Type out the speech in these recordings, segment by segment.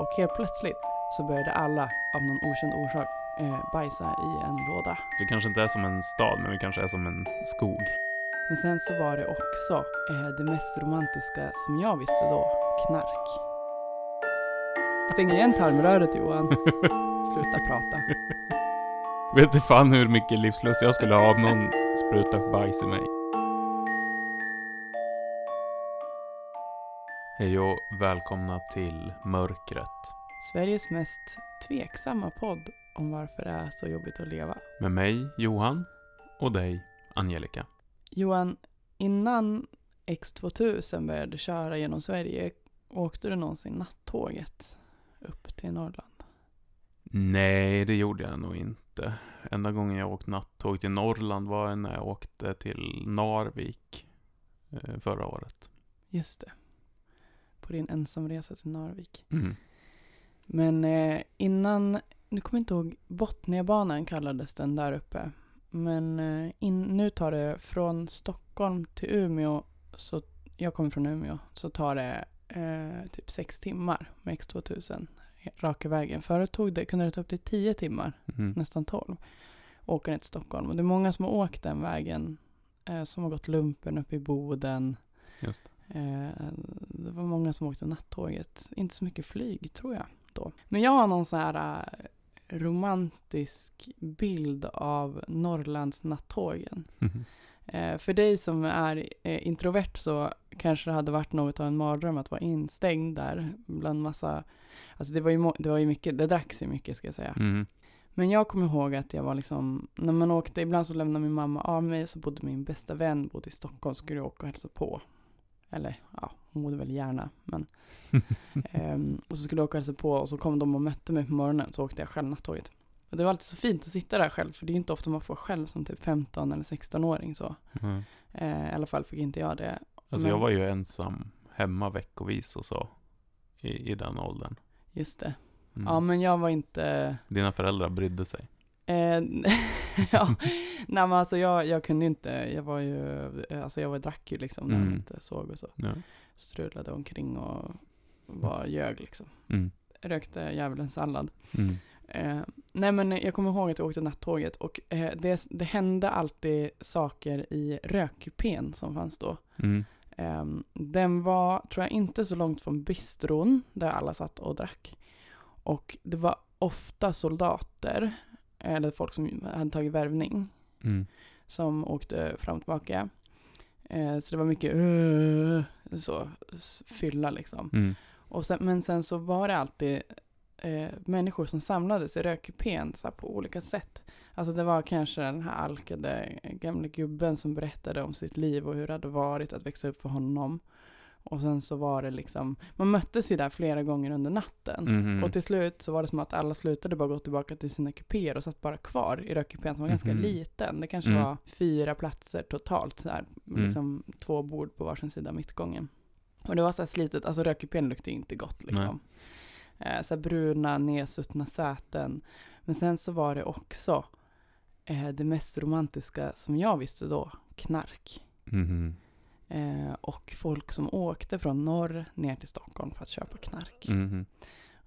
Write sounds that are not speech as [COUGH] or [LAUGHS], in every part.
Och helt plötsligt så började alla av någon okänd orsak eh, bajsa i en låda. Vi kanske inte är som en stad, men vi kanske är som en skog. Men sen så var det också eh, det mest romantiska som jag visste då, knark. Stäng igen tarmröret Johan. [LAUGHS] Sluta prata. Vet du fan hur mycket livslust jag skulle ha om någon sprutade bajs i mig. Hej och välkomna till Mörkret. Sveriges mest tveksamma podd om varför det är så jobbigt att leva. Med mig, Johan, och dig, Angelica. Johan, innan X2000 började köra genom Sverige, åkte du någonsin nattåget upp till Norrland? Nej, det gjorde jag nog inte. Enda gången jag åkte nattåg till Norrland var när jag åkte till Narvik eh, förra året. Just det. På din ensamresa till Narvik. Mm. Men eh, innan, nu kommer jag inte ihåg, Botniabanan kallades den där uppe. Men eh, in, nu tar det från Stockholm till Umeå, så jag kommer från Umeå, så tar det eh, typ sex timmar med X2000 raka vägen. Förut tog det, kunde det ta upp till tio timmar, Mm. nästan tolv, åka ner till Stockholm. Och det är många som har åkt den vägen, eh, som har gått lumpen upp i Boden. Just det var många som åkte nattåget. Inte så mycket flyg tror jag då. Men jag har någon så här eh, romantisk bild av Norrlands nattågen. Mhm. Eh, för dig som är eh, introvert så kanske det hade varit något av en mardröm att vara instängd där bland massa, alltså det var ju, det var ju mycket, det dracks ju mycket ska jag säga. Mm. Men jag kommer ihåg att jag var liksom, när man åkte, ibland så lämnade min mamma av mig, så bodde min bästa vän bodde i Stockholm, skulle jag åka och hälsa på. Eller ja, hon bodde väl gärna, men. [LAUGHS] ehm, och så skulle jag åka och hälsa på och så kom de och mötte mig på morgonen, så åkte jag själv nattåget. Och det var alltid så fint att sitta där själv, för det är ju inte ofta man får själv som typ 15 eller 16-åring så. Mm. Eh, I alla fall fick inte jag det. Alltså jag Men- var ju ensam hemma veckovis och så. I, i den åldern. Just det. Mm. Ja, men jag var inte... Dina föräldrar brydde sig. Eh, [LAUGHS] ja, nej men alltså jag, jag kunde inte, jag var ju, alltså jag var drack ju liksom när Mm. inte såg och så. Ja. Strulade omkring och var ljög liksom. Mm. Rökte djävulens sallad. Mm. Eh, nej men jag kommer ihåg att jag åkte nattåget och eh, det, det hände alltid saker i rökkupén som fanns då. Mm. Eh, den var, tror jag, inte så långt från bistron där alla satt och drack. Och det var ofta soldater, eller folk som hade tagit värvning, Mm. som åkte fram och tillbaka. Eh, så det var mycket uh, så, fylla liksom. Mm. Och sen, men sen så var det alltid eh, människor som samlades i rökkupén på olika sätt. Alltså det var kanske den här alkade gamla gubben som berättade om sitt liv och hur det hade varit att växa upp för honom. Och sen så var det liksom, man möttes ju där flera gånger under natten. Mhm. Och till slut så var det som att alla slutade bara gå tillbaka till sina kupéer och satt bara kvar i rökkupén som var ganska Mhm. liten. Det kanske Mm. var fyra platser totalt, så här, Mm. liksom två bord på varsin sida mittgången. Och det var så här slitet, alltså rökkupén luktade inte gott liksom. Eh, så här bruna, nedsuttna säten. Men sen så var det också eh, det mest romantiska som jag visste då, knark. Eh, och folk som åkte från norr ner till Stockholm för att köpa knark. Mhm.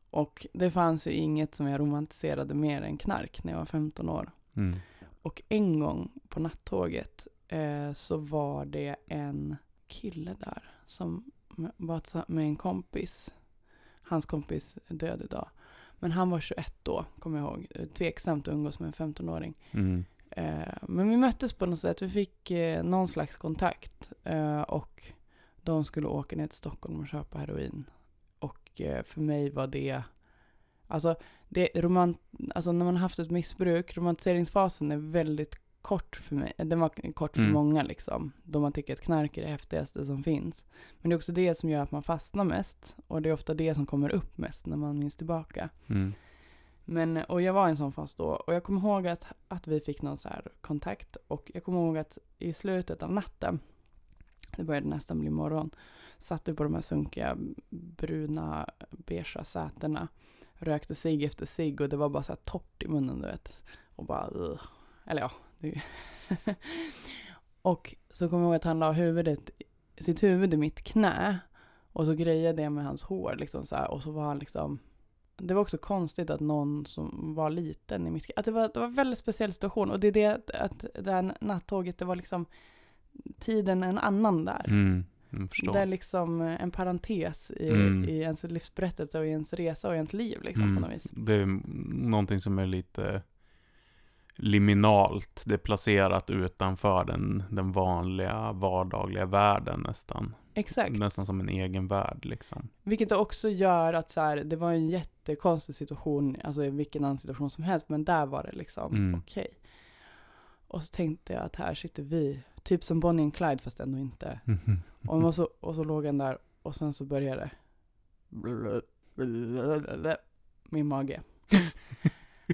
Och det fanns ju inget som jag romantiserade mer än knark när jag var 15 år. Mm. Och en gång på nattåget eh, så var det en kille där som var med en kompis. Hans kompis är död idag. Men han var 21 då, kommer jag ihåg. Eh, Tveksamt att umgås med en 15-åring. Mm. Eh, men vi möttes på något sätt. Vi fick eh, någon slags kontakt. Eh, och de skulle åka ner till Stockholm och köpa heroin. Och för mig var det... Alltså, det romant, alltså när man har haft ett missbruk, romantiseringsfasen är väldigt kort för mig. Den var kort för Mm. många liksom. Då man tycker att knark är det häftigaste som finns. Men det är också det som gör att man fastnar mest. Och det är ofta det som kommer upp mest när man minns tillbaka. Mm. Men, och jag var i en sån fas då. Och jag kommer ihåg att, att vi fick någon så här kontakt. Och jag kommer ihåg att i slutet av natten, det började nästan bli morgon, satt vi på de här sunkiga bruna beigea sätena. Rökte cigg efter cigg och det var bara så här torrt i munnen du vet. Och bara Ugh. Eller ja. [LAUGHS] Och så kommer jag ihåg att han la huvudet, sitt huvud i mitt knä. Och så grejade jag med hans hår liksom så här. Och så var han liksom det var också konstigt att någon som var liten i mitt... Att det, var, det var en väldigt speciell situation. Och det är det att, det här nattåget, det var liksom tiden en annan där. Mm. Det är liksom eh, en parentes i, Mm. i ens livsberättelse och i ens resa och i ens liv liksom Mm. på något vis. Det är någonting som är lite liminalt. Det är placerat utanför den, den vanliga vardagliga världen nästan. Exakt. Nästan som en egen värld liksom. Vilket också gör att så här, det var en jättekonstig situation, alltså i vilken annan situation som helst, men där var det liksom Mm. okej. Och så tänkte jag att här sitter vi, typ som Bonnie and Clyde fast ändå inte. [LAUGHS] Och, och, så, och så låg han där och sen så började. Min mage. [LAUGHS]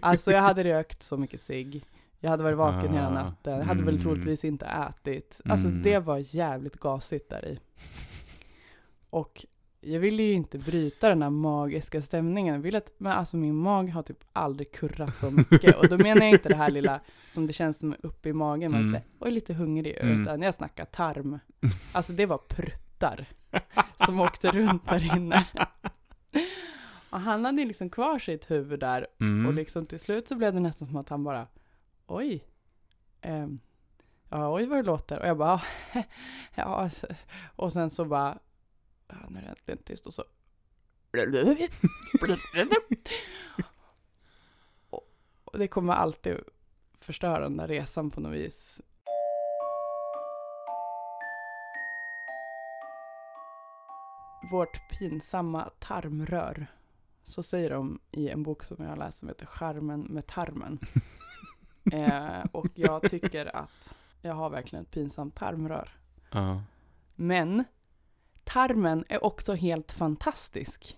Alltså jag hade rökt så mycket cigg. Jag hade varit vaken hela Ah, natten. Jag hade väl mm. troligtvis inte ätit. Alltså Mm. det var jävligt gasigt där i. [LAUGHS] Och jag ville ju inte bryta den här magiska stämningen. Jag ville att, men alltså min mag har typ aldrig kurrat så mycket. Och då menar jag inte det här lilla som det känns som uppe i magen. Mm. lite, och är lite hungrig. Mm. Utan jag snackar tarm. [LAUGHS] Alltså det var pruttar som åkte runt där inne. Och han hade ju liksom kvar sitt huvud där Mm. och liksom till slut så blev det nästan som att han bara oj. ehm, ja, oj vad det låter. Och jag bara [LAUGHS] ja. Alltså. Och sen så bara ja, nu är det äntligen tyst och så och, [LAUGHS] och det kommer alltid förstöra den där resan på något vis. Vårt pinsamma tarmrör. Så säger de i en bok som jag har läst som heter Charmen med tarmen. [LAUGHS] eh, och jag tycker att jag har verkligen ett pinsamt tarmrör. Ja. Men tarmen är också helt fantastisk.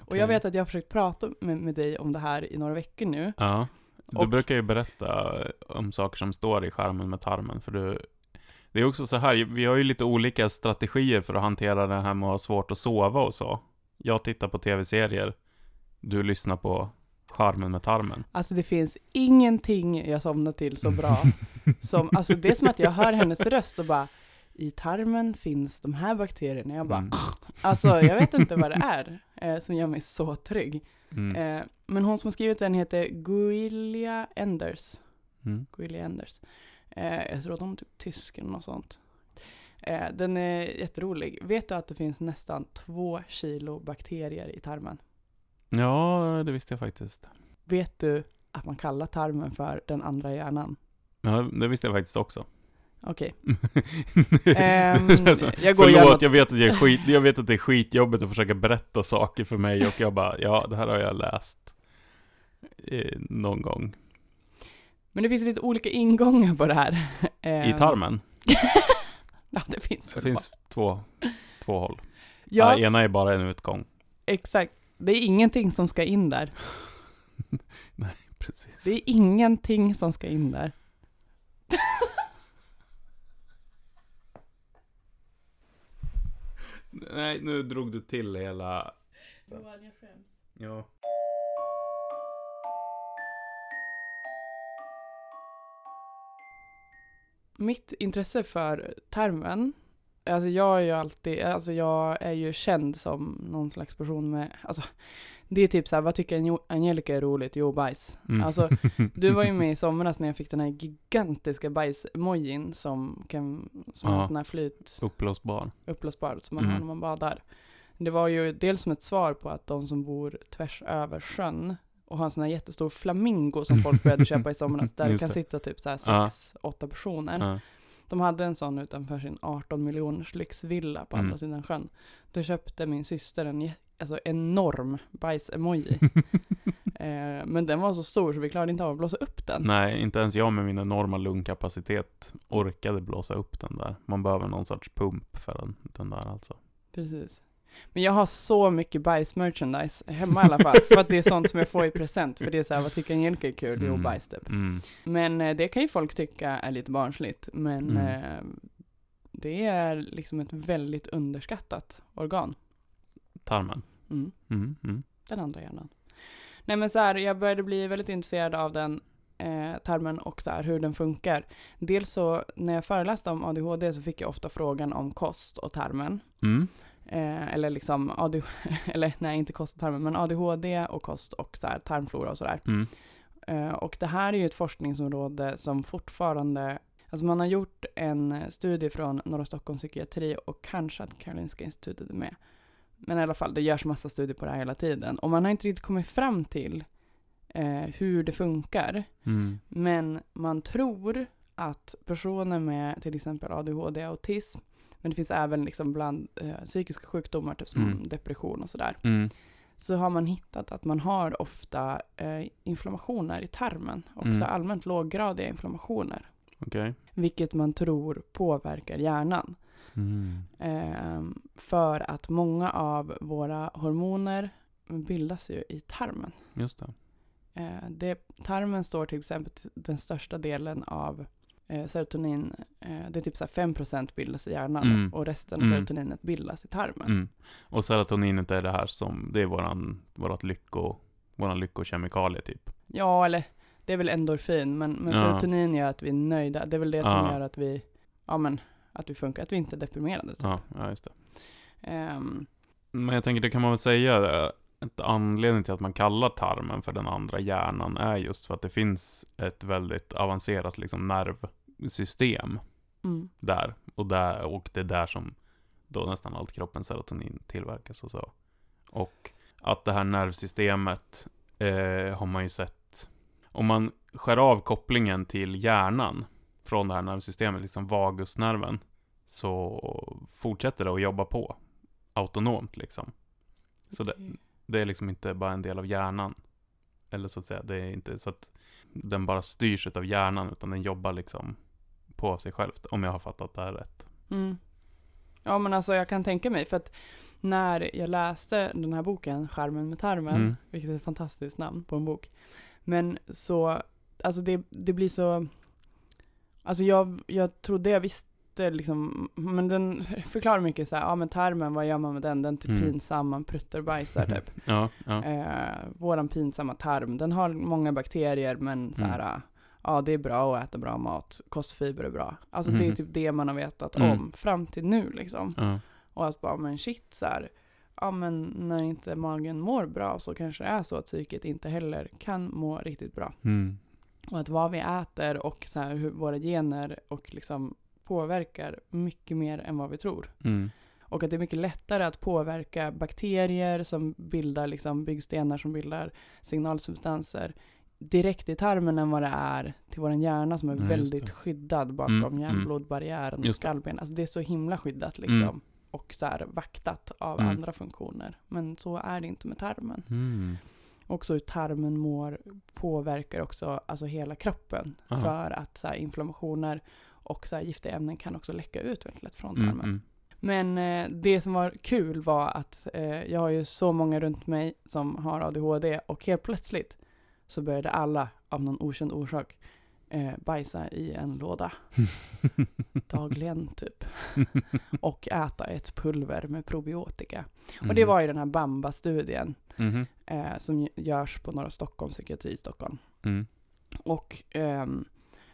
Och jag vet att jag har försökt prata med, med dig om det här i några veckor nu. Ja. Du Och- brukar ju berätta om saker som står i skärmen med tarmen, för du... Det är också så här, vi har ju lite olika strategier för att hantera det här med att ha svårt att sova och så. Jag tittar på tv-serier, du lyssnar på skärmen med tarmen. Alltså det finns ingenting jag somnar till så bra som, alltså det är som att jag hör hennes röst och bara i tarmen finns de här bakterierna. Jag bara, Mm. alltså jag vet inte vad det är eh, som gör mig så trygg. Mm. Eh, men hon som har skrivit den heter Guilia Enders. Mm. Guilia Enders. Eh, jag tror att hon är typ tysk eller något sånt. Eh, den är jätterolig. Vet du att det finns nästan två kilo bakterier i tarmen? Ja, det visste jag faktiskt. Vet du att man kallar tarmen för den andra hjärnan? Ja, det visste jag faktiskt också. Okej. [LAUGHS] Ehm, alltså, jag går förlåt, igenom- jag vet, att jag, är skit, jag vet att det är skitjobbigt att försöka berätta saker för mig och jag bara, ja, det här har jag läst eh, någon gång. Men det finns lite olika ingångar på det här. I Ehm, tarmen. [LAUGHS] Ja, det finns Det finns två, två håll. Ja, ena är bara en utgång. exakt. Det är ingenting som ska in där. [LAUGHS] Precis. Det är ingenting som ska in där. [LAUGHS] Nej, nu drog du till hela... Ja. Mitt intresse för termen, alltså jag är ju alltid, alltså jag är ju känd som någon slags person med, alltså det är typ så här, vad tycker Ange- Angelica är roligt? Jo, bajs. Mm. Alltså, du var ju med i [LAUGHS] somras när jag fick den här gigantiska bajs-emojin som kan, som Ja. en sån här flyt, Uppblåsbar. uppblåsbar som man Mm. har när man badar. Det var ju dels som ett svar på att de som bor tvärs över sjön och har en sån här jättestor flamingo som folk började köpa i somras, [LAUGHS] där det kan sitta typ så här Ja. sex, åtta personer. Ja. De hade en sån utanför sin 18 miljoners lyxvilla på Mm. andra sidan sjön. Då köpte min syster en alltså enorm bajs-emoji. [LAUGHS] eh, men den var så stor så vi klarade inte av att blåsa upp den. Nej, inte ens jag med min enorma lungkapacitet orkade blåsa upp den där. Man behöver någon sorts pump för den, den där alltså. Precis. Men jag har så mycket bajs-merchandise hemma i alla fall. för att det är sånt som jag får i present. För det är så här, vad tycker Angelica är kul? Jo, Mm. bajs typ. Mm. Men eh, det kan ju folk tycka är lite barnsligt. Men Mm. eh, det är liksom ett väldigt underskattat organ. Tarmen. Mm. Mm. Mm. Den andra hjärnan. Nej men så här, jag började bli väldigt intresserad av den eh, tarmen och så här, hur den funkar. Dels så när jag föreläste om ADHD så fick jag ofta frågan om kost och tarmen. Eh, eller liksom ADHD, [LAUGHS] eller nej inte kost och tarmen, men ADHD och kost och så här, tarmflora och sådär. Mm. Eh, och det här är ju ett forskningsområde som fortfarande, alltså man har gjort en studie från Norra Stockholms psykiatri och kanske att Karolinska institutet är med. Men i alla fall, det görs massa studier på det här hela tiden. Och man har inte riktigt kommit fram till eh, hur det funkar. Mm. Men man tror att personer med till exempel ADHD, autism, men det finns även liksom bland eh, psykiska sjukdomar, typ som Mm. depression och sådär, Mm. så har man hittat att man har ofta eh, inflammationer i tarmen, också Mm. allmänt låggradiga inflammationer, Okej. vilket man tror påverkar hjärnan. Ehm, för att många av våra hormoner bildas ju i tarmen. Just det. Eh, det, tarmen står till exempel till den största delen av eh, serotonin. Eh, det är typ så här 5% bildas i hjärnan Mm. och resten av Mm. serotoninet bildas i tarmen. Mm. Och serotoninet är det här som, det är våran, vårat lycko, våran lyckokemikalie typ. Ja, eller det är väl endorfin, men, men Ja. serotonin gör att vi är nöjda. Det är väl det som Ja. gör att vi, ja men, att vi funkar, att vi inte är deprimerade. Typ. Ja, ja just det. Ehm, Men jag tänker, det kan man väl säga, eh, ett anledning till att man kallar tarmen för den andra hjärnan är just för att det finns ett väldigt avancerat liksom nervsystem mm, där. Och, där, och det är där som då nästan allt kroppens serotonin tillverkas och så. Och att det här nervsystemet eh, har man ju sett, om man skär av kopplingen till hjärnan från det här nervsystemet, liksom vagusnerven, så fortsätter det att jobba på autonomt liksom. Så det, okej. det är liksom inte bara en del av hjärnan. Eller så att säga, det är inte så att den bara styrs av hjärnan, utan den jobbar liksom på sig själv, om jag har fattat det här rätt. Mm. Ja men alltså jag kan tänka mig, för att när jag läste den här boken, Skärmen med tarmen, Mm. vilket är ett fantastiskt namn på en bok, men så, alltså det, det blir så, alltså jag, jag trodde jag visste liksom, men den [LAUGHS] förklarar mycket så här, ja men tarmen, vad gör man med den? Den är typ Mm. pinsam, man pruttar och bajsar typ. [LAUGHS] Ja, ja. Eh, våran pinsamma tarm, den har många bakterier men så här, Mm. Ja det är bra att äta bra mat, kostfiber är bra. Alltså det är Mhm. typ det man har vetat Mm. om fram till nu liksom. ja. Och att bara, men shit så här, ja men när inte magen mår bra så kanske det är så att psyket inte heller kan må riktigt bra. Mm. Och att vad vi äter och så här, hur våra gener och liksom påverkar mycket mer än vad vi tror. Mm. Och att det är mycket lättare att påverka bakterier som bildar liksom byggstenar som bildar signalsubstanser direkt i tarmen än vad det är till vår hjärna som är Ja, väldigt skyddad bakom Mm, hjärnblodbarriären och Just det. skallben. Alltså det är så himla skyddat liksom. Mm. Och så här vaktat av Mm. andra funktioner. Men så är det inte med tarmen. Mm. Också hur tarmen mår påverkar också alltså hela kroppen. Aha. För att så här, inflammationer och så här, giftiga ämnen kan också läcka ut väldigt lätt från Mm. tarmen. Mm. Men eh, det som var kul var att eh, jag har ju så många runt mig som har ADHD och helt plötsligt så började alla av någon okänd orsak eh, bajsa i en låda [LAUGHS] dagligen typ. [LAUGHS] och äta ett pulver med probiotika. Och det Mhm. var ju den här Bamba-studien Mhm. eh, som görs på Norra Stockholm, psykiatri i Stockholm. Mm. Och ehm,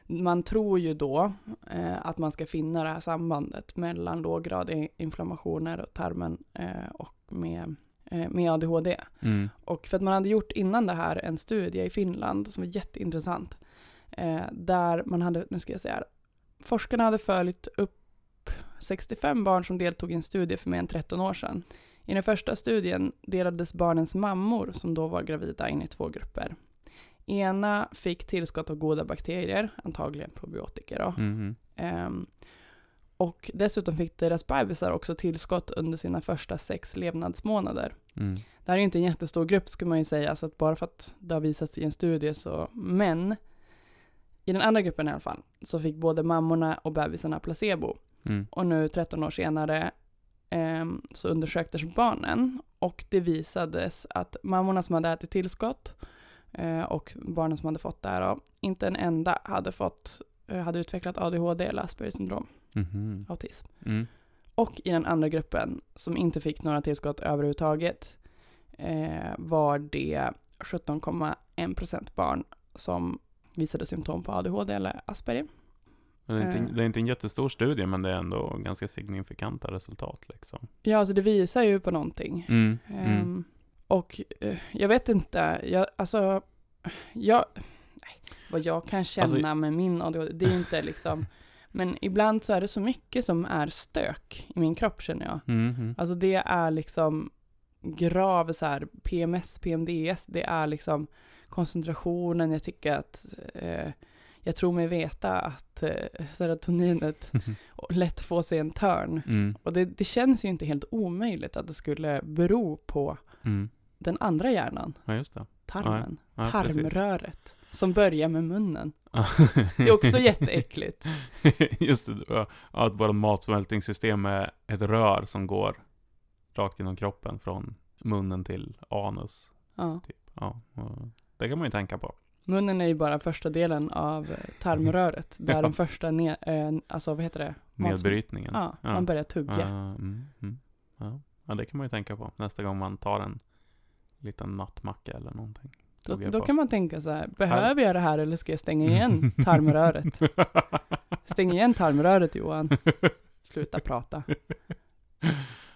man tror ju då eh, att man ska finna det här sambandet mellan låggradiga inflammationer och tarmen eh, och med, eh, med ADHD. Mm. Och för att man hade gjort innan det här en studie i Finland som var jätteintressant. Eh, där man hade, nu ska jag säga här, forskarna hade följt upp 65 barn som deltog i en studie för mer än 13 år sedan. I den första studien delades barnens mammor som då var gravida in i två grupper. Ena fick tillskott av goda bakterier, antagligen probiotika då. Mhm. Ehm, och dessutom fick deras bebisar också tillskott under sina första sex levnadsmånader. Mm. Det här är ju inte en jättestor grupp ska man ju säga, så att bara för att det har visats i en studie så, men i den andra gruppen i alla fall, så fick både mammorna och bebisarna placebo. Mm. Och nu 13 år senare ehm, så undersöktes barnen och det visades att mammorna som hade ätit tillskott eh, och barnen som hade fått det här, inte en enda hade, fått, eh, hade utvecklat ADHD eller Aspergers syndrom, Mhm. autism. Mm. Och i den andra gruppen som inte fick några tillskott överhuvudtaget eh, var det 17,1% barn som visade symptom på ADHD eller Asperger. Det är, inte, Eh. det är inte en jättestor studie, men det är ändå ganska signifikanta resultat liksom. Ja, alltså det visar ju på någonting. Mm, Ehm, och eh, jag vet inte, jag, alltså, jag, nej, vad jag kan känna Alltså- med min ADHD, det är inte liksom, men ibland så är det så mycket som är stök i min kropp känner jag. Mm, mm. Alltså det är liksom grav så här PMS, PMDS, det är liksom koncentrationen, jag tycker att eh, jag tror mig veta att eh, serotoninet [LAUGHS] lätt får sig en törn. Mm, Och det, det känns ju inte helt omöjligt att det skulle bero på mm. den andra hjärnan, Ja, tarmen, Ja, precis. tarmröret, som börjar med munnen. Det är också jätteäckligt. [LAUGHS] Just det, ja, att vårt matsmältningssystem är ett rör som går rakt genom kroppen från munnen till anus. Ja. Ja, och det kan man ju tänka på. Munnen är ju bara första delen av eh, tarmröret, [LAUGHS] där Ja. den första, ne- eh, alltså vad heter det? Nedbrytningen. Ja, Ja. man börjar tugga. Ja, mm, mm, ja. ja, det kan man ju tänka på nästa gång man tar en liten nattmacka eller någonting. Då, då kan man tänka så här, behöver jag det här eller ska jag stänga [LAUGHS] igen tarmröret? Stäng igen tarmröret Johan. Sluta prata.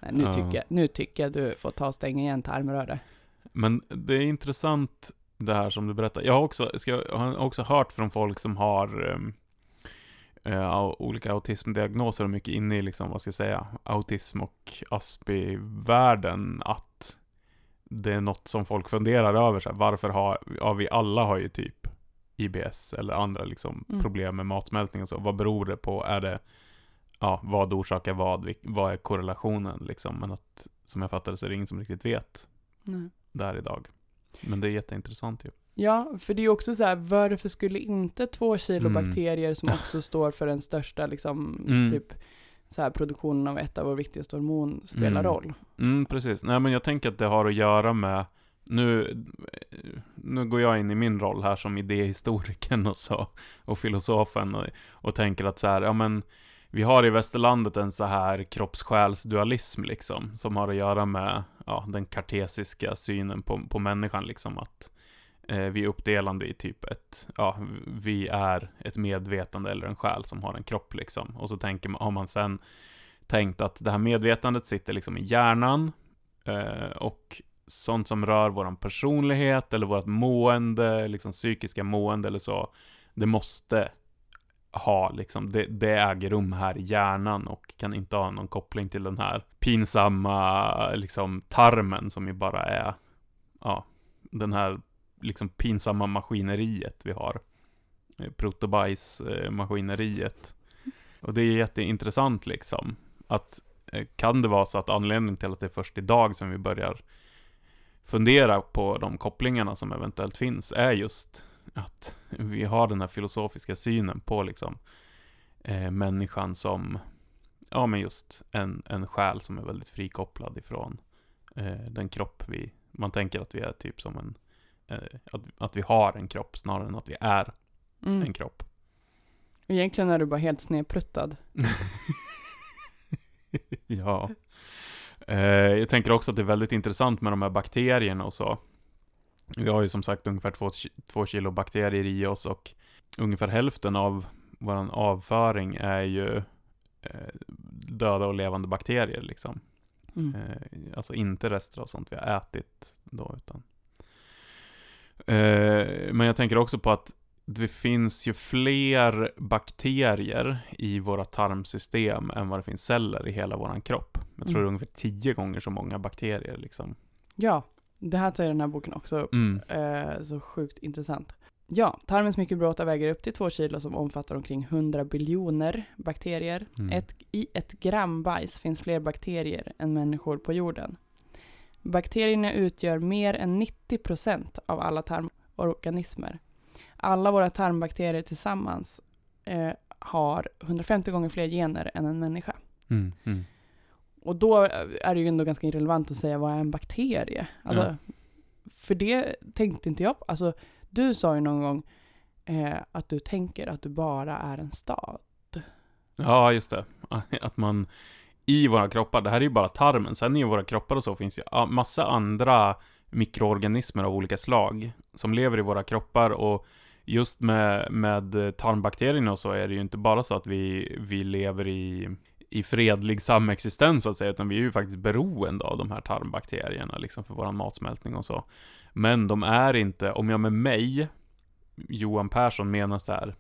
Nej, nu, Ja. tycker jag, nu tycker jag du får ta och stänga igen tarmröret. Men det är intressant det här som du berättar. Jag har också, ska, jag har också hört från folk som har um, uh, olika autismdiagnoser och mycket inne i liksom, vad ska jag säga, autism och Aspi-världen att det är något som folk funderar över. Så här, varför har, ja vi alla har ju typ IBS eller andra liksom Mm. problem med matsmältning och så. Vad beror det på? Är det, ja, vad orsakar vad? Vad är korrelationen liksom? Men att, som jag fattar det så är det ingen som riktigt vet Nej. där idag. Men det är jätteintressant ju. Ja, för det är ju också så här, varför skulle inte två kilo Mm. bakterier som [LAUGHS] också står för den största liksom, Mm. typ så här, produktionen av ett av våra viktigaste hormon spela Mm. roll? Mm, precis. Nej, men jag tänker att det har att göra med nu, nu går jag in i min roll här som idéhistorikern och så, och filosofen och, och tänker att så här, ja men vi har i västerlandet en så här kroppssjälsdualism liksom, som har att göra med ja, den kartesiska synen på, på människan liksom, att Eh, vi är uppdelande i typ ett, ja, vi är ett medvetande eller en själ som har en kropp liksom, och så tänker man, har man sen tänkt att det här medvetandet sitter liksom i hjärnan eh, och sånt som rör vår personlighet eller vårt mående, liksom psykiska mående eller så, det måste ha liksom, det, det äger rum här i hjärnan och kan inte ha någon koppling till den här pinsamma liksom tarmen som ju bara är, ja, den här liksom pinsamma maskineriet vi har. Eh, protobajs-maskineriet. Och det är jätteintressant liksom. Att eh, kan det vara så att anledningen till att det är först idag som vi börjar fundera på de kopplingarna som eventuellt finns är just att vi har den här filosofiska synen på liksom eh, människan som, ja men just en, en själ som är väldigt frikopplad ifrån eh, den kropp vi, man tänker att vi är typ som en, eh, att, att vi har en kropp snarare än att vi är Mm. en kropp. Egentligen är du bara helt snedpruttad. [LAUGHS] ja. Eh, jag tänker också att det är väldigt intressant med de här bakterierna och så. Vi har ju som sagt ungefär två, två kilo bakterier i oss och ungefär hälften av vår avföring är ju eh, döda och levande bakterier liksom. Mm. Eh, alltså inte rester av sånt vi har ätit då, utan. Eh, men jag tänker också på att det finns ju fler bakterier i våra tarmsystem än vad det finns celler i hela våran kropp. Jag tror Mm. det är ungefär tio gånger så många bakterier liksom. Ja, det här tar ju den här boken också upp. Mm. Eh, så sjukt intressant. Ja, tarmens mikrobiota väger upp till två kilo som omfattar omkring 100 biljoner bakterier. Mm. Ett, I ett gram bajs finns fler bakterier än människor på jorden. Bakterierna utgör mer än 90% av alla tarmorganismer. Alla våra tarmbakterier tillsammans eh, har 150 gånger fler gener än en människa. Mm. Mm. Och då är det ju ändå ganska irrelevant att säga vad är en bakterie? Alltså, Ja. För det tänkte inte jag på. Alltså, du sa ju någon gång eh, att du tänker att du bara är en stad. Ja, just det. [LAUGHS] Att man i våra kroppar, det här är ju bara tarmen, sen i våra kroppar och så finns ju massa andra mikroorganismer av olika slag som lever i våra kroppar. Och just med, med tarmbakterierna och så är det ju inte bara så att vi, vi lever i, i fredlig samexistens så att säga, utan vi är ju faktiskt beroende av de här tarmbakterierna liksom för vår matsmältning och så. Men de är inte, om jag med mig, Johan Persson menar så här,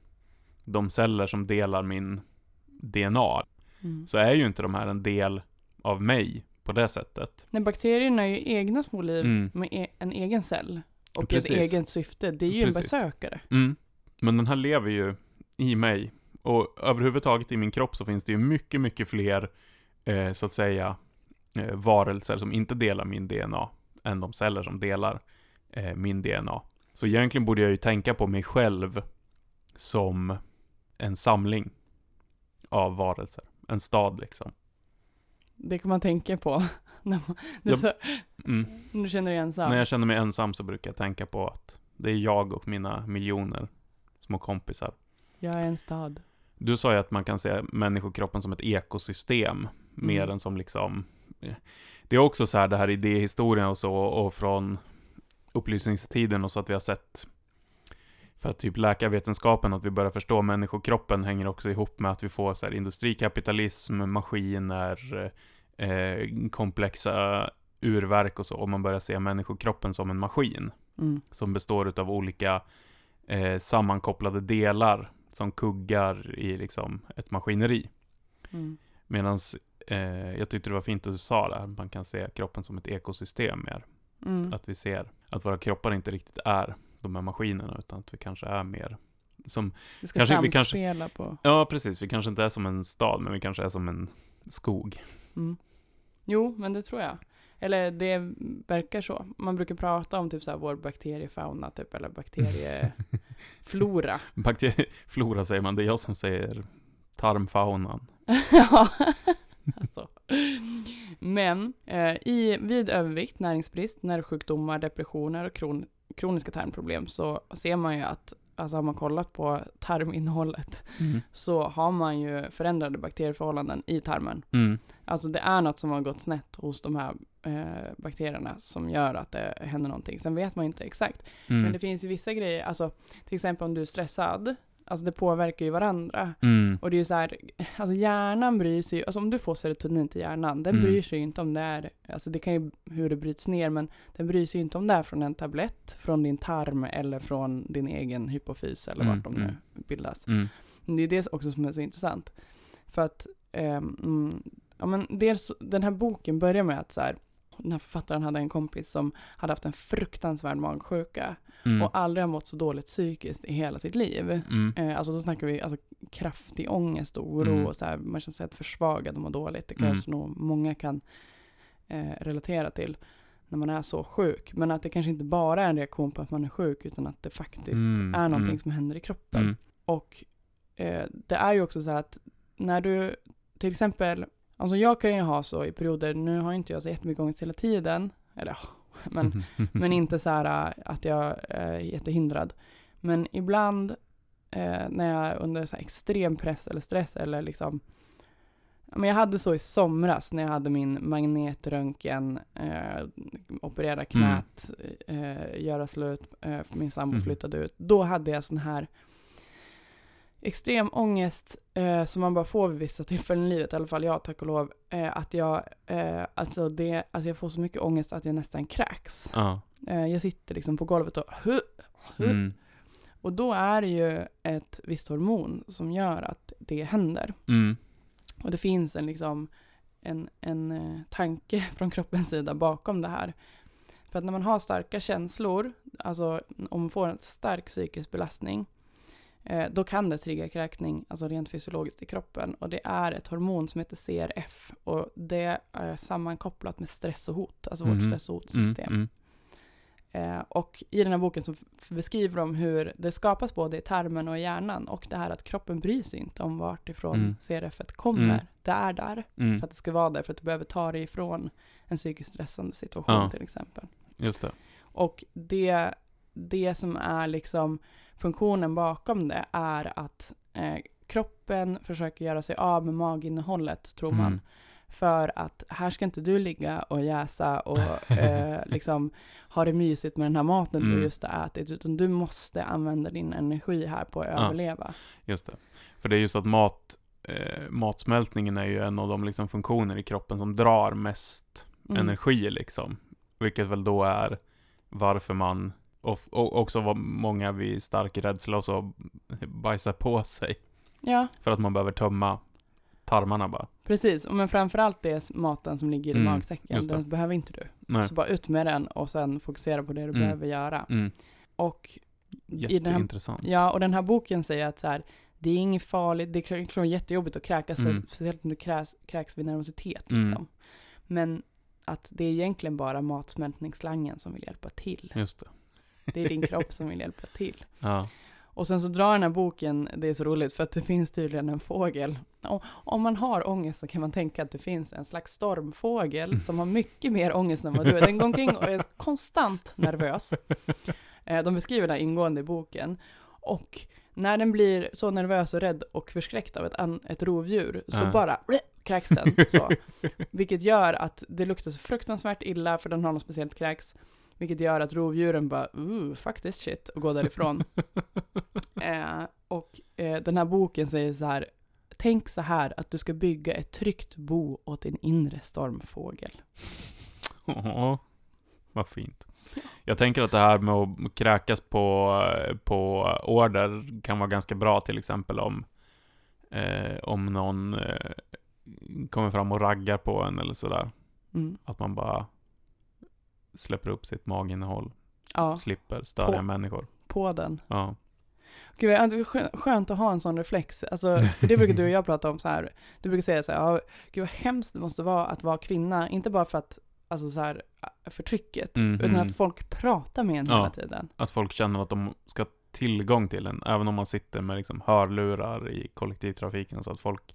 de celler som delar min DNA, Mm. så är ju inte de här en del av mig på det sättet. Nej, bakterierna är ju egna små liv Mm. med e- en egen cell. Och Precis. ett eget syfte. Det är ju Precis. en besökare. Mm. Men den här lever ju i mig. Och överhuvudtaget i min kropp så finns det ju mycket, mycket fler, eh, så att säga, eh, varelser som inte delar min DNA, än de celler som delar eh, min DNA. Så egentligen borde jag ju tänka på mig själv som en samling av varelser. En stad liksom. Det kan man tänka på. [LAUGHS] när man, det är Ja. så, Mm. du känner dig ensam. När jag känner mig ensam så brukar jag tänka på att det är jag och mina miljoner små kompisar. Jag är en stad. Du sa ju att man kan se människokroppen som ett ekosystem, mer Mm. än som liksom... Det är också så här det här idéhistorien och så, och från upplysningstiden och så att vi har sett för att typ läkarvetenskapen, att vi börjar förstå människokroppen hänger också ihop med att vi får så här industrikapitalism, maskiner, eh, komplexa urverk och så, och man börjar se människokroppen som en maskin Mm. som består av olika eh, sammankopplade delar som kuggar i liksom ett maskineri. Mm. Medan eh, jag tyckte det var fint att du sa det, att man kan se kroppen som ett ekosystem mer. Mm. Att vi ser att våra kroppar inte riktigt är de här maskinerna, utan att vi kanske är mer som, Det ska kanske- vi kanske- på. ja precis, vi kanske inte är som en stad, men vi kanske är som en skog. Mm. Jo, men det tror jag. Eller det verkar så. Man brukar prata om typ så här vår bakteriefauna typ, eller bakterieflora. [LAUGHS] Bakterieflora säger man, det är jag som säger tarmfaunan. [LAUGHS] ja, alltså. Men eh, i, vid övervikt, näringsbrist, nervsjukdomar, depressioner och kron, kroniska tarmproblem så ser man ju att, alltså har man kollat på tarminnehållet, Mm. så har man ju förändrade bakterieförhållanden i tarmen. Mm. Alltså det är något som har gått snett hos de här eh, bakterierna som gör att det händer någonting. Sen vet man inte exakt. Mm. Men det finns ju vissa grejer, alltså till exempel om du är stressad, alltså det påverkar ju varandra. Mm. Och det är ju så här, alltså hjärnan bryr sig ju, alltså om du får serotonin till hjärnan, den Mm. bryr sig ju inte om det är, alltså det kan ju hur det bryts ner, men den bryr sig ju inte om det är från en tablett, från din tarm eller från din egen hypofys eller Mm, vart de nu mm. bildas. Mm. Det är det också som är så intressant. För att, mm, ja men dels, den här boken börjar med att så här, den här författaren hade en kompis som hade haft en fruktansvärd magsjuka Mm. och aldrig har mått så dåligt psykiskt i hela sitt liv. Mm. Eh, alltså då snackar vi alltså, kraftig ångest och oro Mm. och så här, man känner sig helt försvagad och mår dåligt. Det Mm. kanske nog många kan eh, relatera till när man är så sjuk. Men att det kanske inte bara är en reaktion på att man är sjuk utan att det faktiskt Mm, är någonting mm. som händer i kroppen. Mm. Och eh, det är ju också så här att när du till exempel, alltså jag kan ju ha så i perioder, nu har inte jag så jättemycket ångest hela tiden, eller [LAUGHS] men, [LAUGHS] men inte så här äh, att jag är jättehindrad. Men ibland eh, när jag är under så här extrem press eller stress eller liksom Men jag hade så i somras när jag hade min magnetröntgen, eh, operera knät, eh, göra slut, eh, min sambo Mm. flyttade ut. Då hade jag sån här extrem ångest eh, som man bara får vid vissa tillfällen i livet, i alla fall jag tack och lov, eh, att, jag, eh, alltså det, att jag får så mycket ångest att jag nästan kräks. Eh, jag sitter liksom på golvet och hu, hu, Mm. och då är det ju ett visst hormon som gör att det händer. Mm. Och det finns en, liksom, en, en eh, tanke [LAUGHS] från kroppens sida bakom det här. För att när man har starka känslor, alltså om man får en stark psykisk belastning, då kan det trigga kräkning, alltså rent fysiologiskt i kroppen. Och det är ett hormon som heter CRF och det är sammankopplat med stress och hot, alltså vårt Mhm. stress och Mm. hotsystem. Mm. Eh, och i den här boken så beskriver de hur det skapas både i tarmen och i hjärnan och det här att kroppen bryr sig inte om vart ifrån Mm. CRF kommer. Mm. Det är där Mm. för att det ska vara där för att du behöver ta dig ifrån en psykiskt stressande situation Ja. till exempel. Just det. Och det, det som är liksom funktionen bakom det är att eh, kroppen försöker göra sig av med maginnehållet tror man Mm. För att här ska inte du ligga och jäsa och [LAUGHS] eh, liksom ha det mysigt med den här maten Mm. du just har ätit, utan du måste använda din energi här på att Ja. överleva. Just det. För det är just att mat, eh, matsmältningen är ju en av de liksom funktioner i kroppen som drar mest Mm. energi liksom. Vilket väl då är varför man, och, och också vad många vid stark rädsla och så [LAUGHS] bajsar på sig. Ja, För att man behöver tömma tarmarna bara. precis. Men framförallt det är maten som ligger i Mm, magsäcken, den behöver inte du. Nej. Så bara ut med den och sen fokusera på det du Mm. behöver göra. Mm. Och den här- Jätteintressant. Ja, och den här boken säger att så här, det är inget farligt, det är klart jättejobbigt att kräkas, Mm. speciellt om du kräks, kräks vid nervositet. Mm. Liksom. Men att det är egentligen bara matsmältningsslangen som vill hjälpa till. Just det. Det är din kropp som vill hjälpa till. Ja. Och sen så drar den här boken, det är så roligt för att det finns tydligen en fågel. Om, man har ångest så kan man tänka att det finns en slags stormfågel som har mycket mer ångest än vad du är. Den går omkring och är konstant nervös. Eh, De beskriver det här ingående i boken. Och när den blir så nervös och rädd och förskräckt av ett, an, ett rovdjur så Ja. bara kräks den. Så. Vilket gör att det luktar så fruktansvärt illa för den har något speciellt kräks. Vilket gör att rovdjuren bara, ooh, fuck this shit, och går därifrån. [LAUGHS] eh, och eh, den här boken säger så här, tänk så här att du ska bygga ett tryggt bo åt din inre stormfågel. Åh, vad fint. Jag tänker att det här med att kräkas på, på order kan vara ganska bra till exempel om, eh, om någon eh, kommer fram och raggar på en eller sådär. Mm. Att man bara släpper upp sitt maginnehåll, Ja, slipper störa På. människor. på den. Ja. Gud, jag- det är skö- skönt att ha en sån reflex. Alltså, det brukar du och jag prata om så här. Du brukar säga så här, ja, gud vad hemskt det måste vara att vara kvinna. Inte bara för att, alltså så här, förtrycket, Mhm. utan att folk pratar med en Ja. hela tiden. Att folk känner att de ska tillgång till en, även om man sitter med liksom hörlurar i kollektivtrafiken, så att folk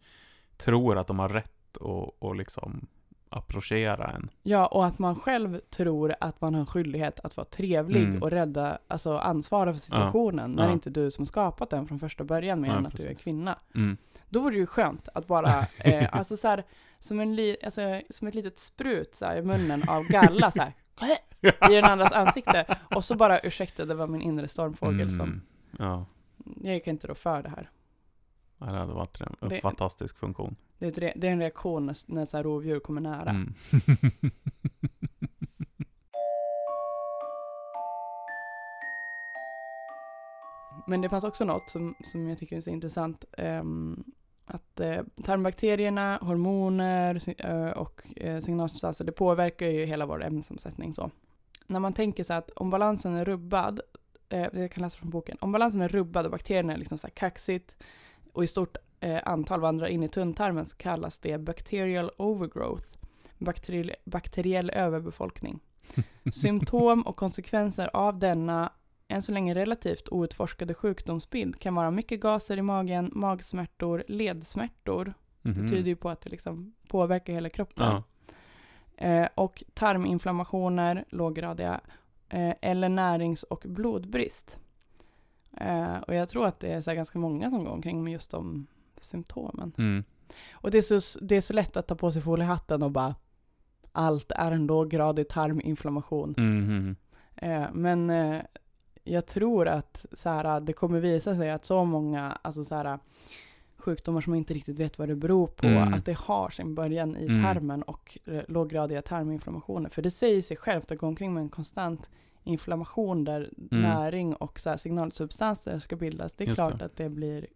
tror att de har rätt att och liksom approchera en. Ja, och att man själv tror att man har en skyldighet att vara trevlig Mm. och rädda, alltså ansvara för situationen, när Ja. det inte är du som skapat den från första början mer Ja, än att du är precis. kvinna. Mm. Då vore det ju skönt att bara, eh, [LAUGHS] alltså så här, som, en li, alltså, som ett litet sprut så här, i munnen av galla så här, [LAUGHS] i den andras ansikte. Och så bara, ursäkta, det var min inre stormfågel som, Mm. Ja, jag kan inte då för det här. Det hade varit en, Det- fantastisk funktion. Det är, ett det är en reaktion när, när så här rovdjur kommer nära. Mm. [LAUGHS] Men det fanns också något som, som jag tycker är så intressant. ehm, att eh, tarmbakterierna, hormoner eh, och eh, signalsubstanser, det påverkar ju hela vår ämnesomsättning. Så. När man tänker så att om balansen är rubbad, eh, jag kan läsa från boken, om balansen är rubbad och bakterierna är liksom så här kaxigt och i stort eh, antal vandrar in i tunntarmen så kallas det bacterial overgrowth, bakteriell, bakteriell överbefolkning. [LAUGHS] Symptom och konsekvenser av denna än så länge relativt outforskade sjukdomsbild kan vara mycket gaser i magen, magsmärtor, ledsmärtor. Det Mhm. tyder ju på att det liksom påverkar hela kroppen. Ja. Eh, och tarminflammationer, låggradiga, eh, eller närings och blodbrist. Eh, och jag tror att det är så ganska många som går omkring med just de symptomen. Mm. Och det är, så, det är så lätt att ta på sig foliehatten och bara allt är en låggradig tarminflammation. Mhm. Eh, men eh, jag tror att så här, det kommer visa sig att så många alltså, så här, sjukdomar som man inte riktigt vet vad det beror på, Mm. att det har sin början i Mm. tarmen och eh, låggradiga tarminflammationer. För det säger sig självt att gå omkring med en konstant inflammation där näring och så här, signalsubstanser ska bildas. Det är Just klart det. att det blir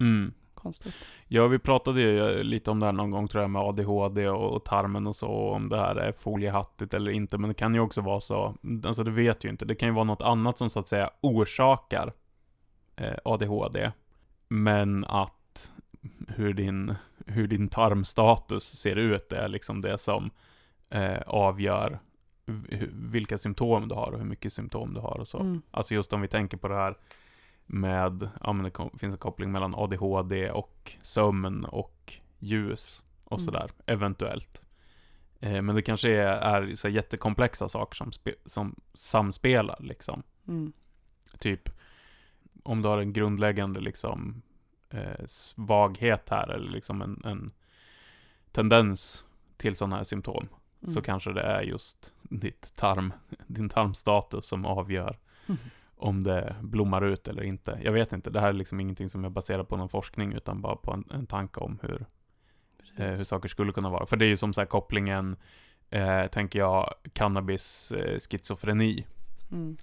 Mm. konstigt. Ja, vi pratade ju lite om det här någon gång tror jag med ADHD och, och tarmen och så, om det här är foliehattigt eller inte, men det kan ju också vara så, alltså det vet ju inte, det kan ju vara något annat som så att säga orsakar eh, ADHD, men att hur din, hur din tarmstatus ser ut är liksom det som eh, avgör vilka symptom du har och hur mycket symptom du har och så. Mm. Alltså just om vi tänker på det här med, ja men det finns en koppling mellan ADHD och sömn och ljus och Mm. sådär, eventuellt. Eh, men det kanske är, är så jättekomplexa saker som, som samspelar liksom. Mm. Typ, om du har en grundläggande liksom eh, svaghet här, eller liksom en, en tendens till sådana här symptom, Mm. så kanske det är just ditt tarm, [LAUGHS] din tarmstatus som avgör Mm. [LAUGHS] om det blommar ut eller inte. Jag vet inte, det här är liksom ingenting som är baserat på någon forskning, utan bara på en, en tanke om hur, eh, hur saker skulle kunna vara. För det är ju som så här kopplingen, eh, tänker jag, cannabis, eh, schizofreni. Mm.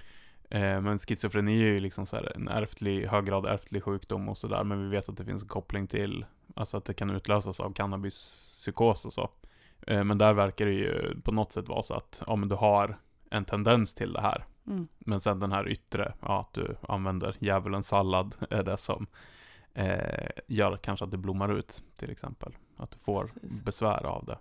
Eh, men schizofreni är ju liksom så en ärftlig, hög grad ärftlig sjukdom och sådär, men vi vet att det finns en koppling till, alltså att det kan utlösas av cannabispsykos och så. Eh, men där verkar det ju på något sätt vara så att, ja men du har en tendens till det här. Mm. Men sen den här yttre, ja att du använder djävulens sallad, är det som eh, gör kanske att det blommar ut, till exempel. Att du får Precis. besvär av det.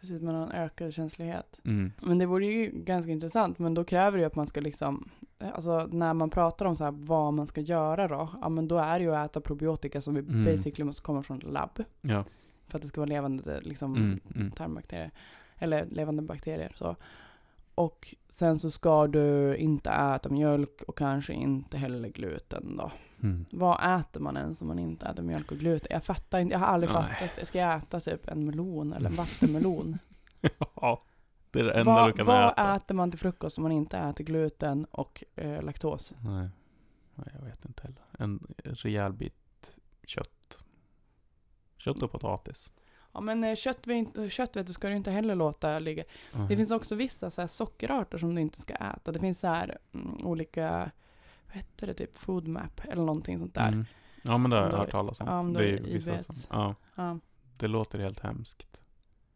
Precis, man har en ökad känslighet. Mm. Men det vore ju ganska intressant, men då kräver det ju att man ska liksom, alltså när man pratar om så här vad man ska göra då, ja men då är det ju att äta probiotika som vi Mm. basically måste komma från labb. Ja. För att det ska vara levande liksom, Mm, mm. tarmbakterier. Eller levande bakterier. Så. Och sen så ska du inte äta mjölk och kanske inte heller gluten då. Mm. Vad äter man ens om man inte äter mjölk och gluten? Jag fattar inte, jag har aldrig Nej. fattat. Ska jag äta typ en melon eller en vattenmelon? [LAUGHS] ja, det är det enda vad du kan vad äta. äter man till frukost om man inte äter gluten och eh, laktos? Nej. Nej, jag vet inte heller. En rejäl bit kött. Kött och potatis. Ja men eh, kött, kött vet du, ska du inte heller låta ligga. Mm. Det finns också vissa så här sockerarter som du inte ska äta. Det finns så här mm, olika, vad heter det, typ foodmap eller någonting sånt där. Mm. Ja, men det har jag hört talas om. ja, det är vissa som, ja, Ja. det låter helt hemskt.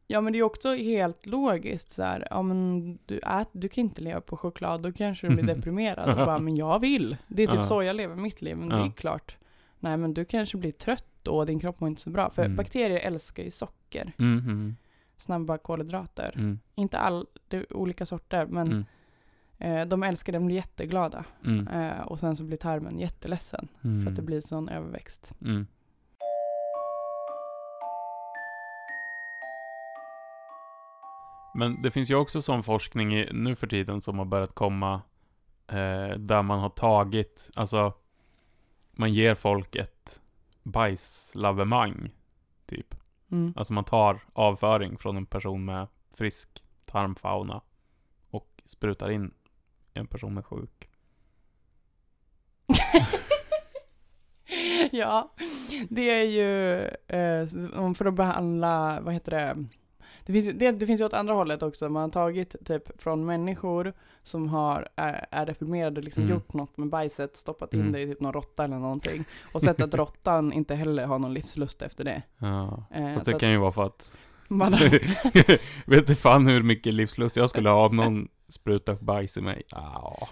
ja men det är också helt logiskt så här, ja men du, ät, du kan inte leva på choklad, då kanske du blir [LAUGHS] deprimerad. Och bara, men jag vill. Det är typ Ja. så jag lever mitt liv, men det är klart. Nej men du kanske blir trött och din kropp mår inte så bra. För Mm. bakterier älskar ju socker, Mm, snabba kolhydrater. mm, Inte all, det är olika sorter, men mm, eh, de älskar det, de blir jätteglada. mm, Eh, och sen så blir tarmen jätteledsen för att det blir sån överväxt. Men det finns ju också sån forskning i, nu för tiden som har börjat komma eh, där man har tagit, alltså man ger folk ett bajslavemang, typ. Mm. Alltså man tar avföring från en person med frisk tarmfauna och sprutar in en person med sjuk. [LAUGHS] ja, det är ju eh, för att behandla, vad heter det? Det finns, ju- det, det finns ju åt andra hållet också. Man har tagit typ från människor som har, är, är deprimerade, liksom Mm. gjort något med bajset, stoppat in Mm. det i typ någon råtta eller någonting. Och sett att [LAUGHS] råttan inte heller har någon livslust efter det. Ja. Eh, Fast det kan ju vara för att man, [LAUGHS] Vet du fan hur mycket livslust jag skulle ha om någon sprutar bajs i mig? Ja,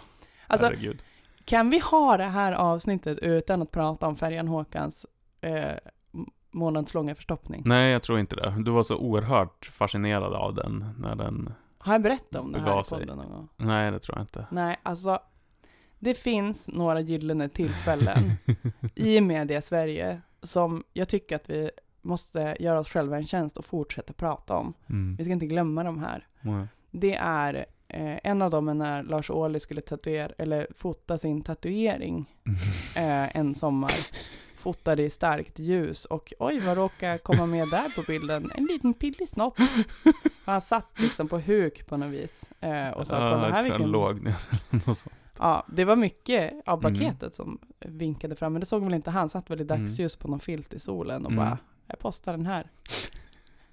alltså, herregud. Kan vi ha det här avsnittet utan att prata om Färjan Håkans eh, månadslånga förstoppning? Nej, jag tror inte det. Du var så oerhört fascinerad av den när den... Har jag berättat om det här i podden någon gång? Nej, det tror jag inte. Nej, alltså det finns några gyllene tillfällen [LAUGHS] i media Sverige som jag tycker att vi måste göra oss själva en tjänst och fortsätta prata om. Mm. Vi ska inte glömma de här. Nej. Det är eh, en av dem är när Lars Ohly skulle tatuera, eller fota sin tatuering eh, en sommar. [LAUGHS] Fotade i starkt ljus och oj vad råkade komma med där på bilden? En liten pillig snopp. [LAUGHS] Han satt liksom på huk på något vis eh, och sa kolla här vilken... låg ner. Sånt. Ja, det var mycket av Mm. paketet som vinkade fram, men det såg väl inte han. satt väl i dagsljus på någon filt i solen och Mm. bara, jag postar den här.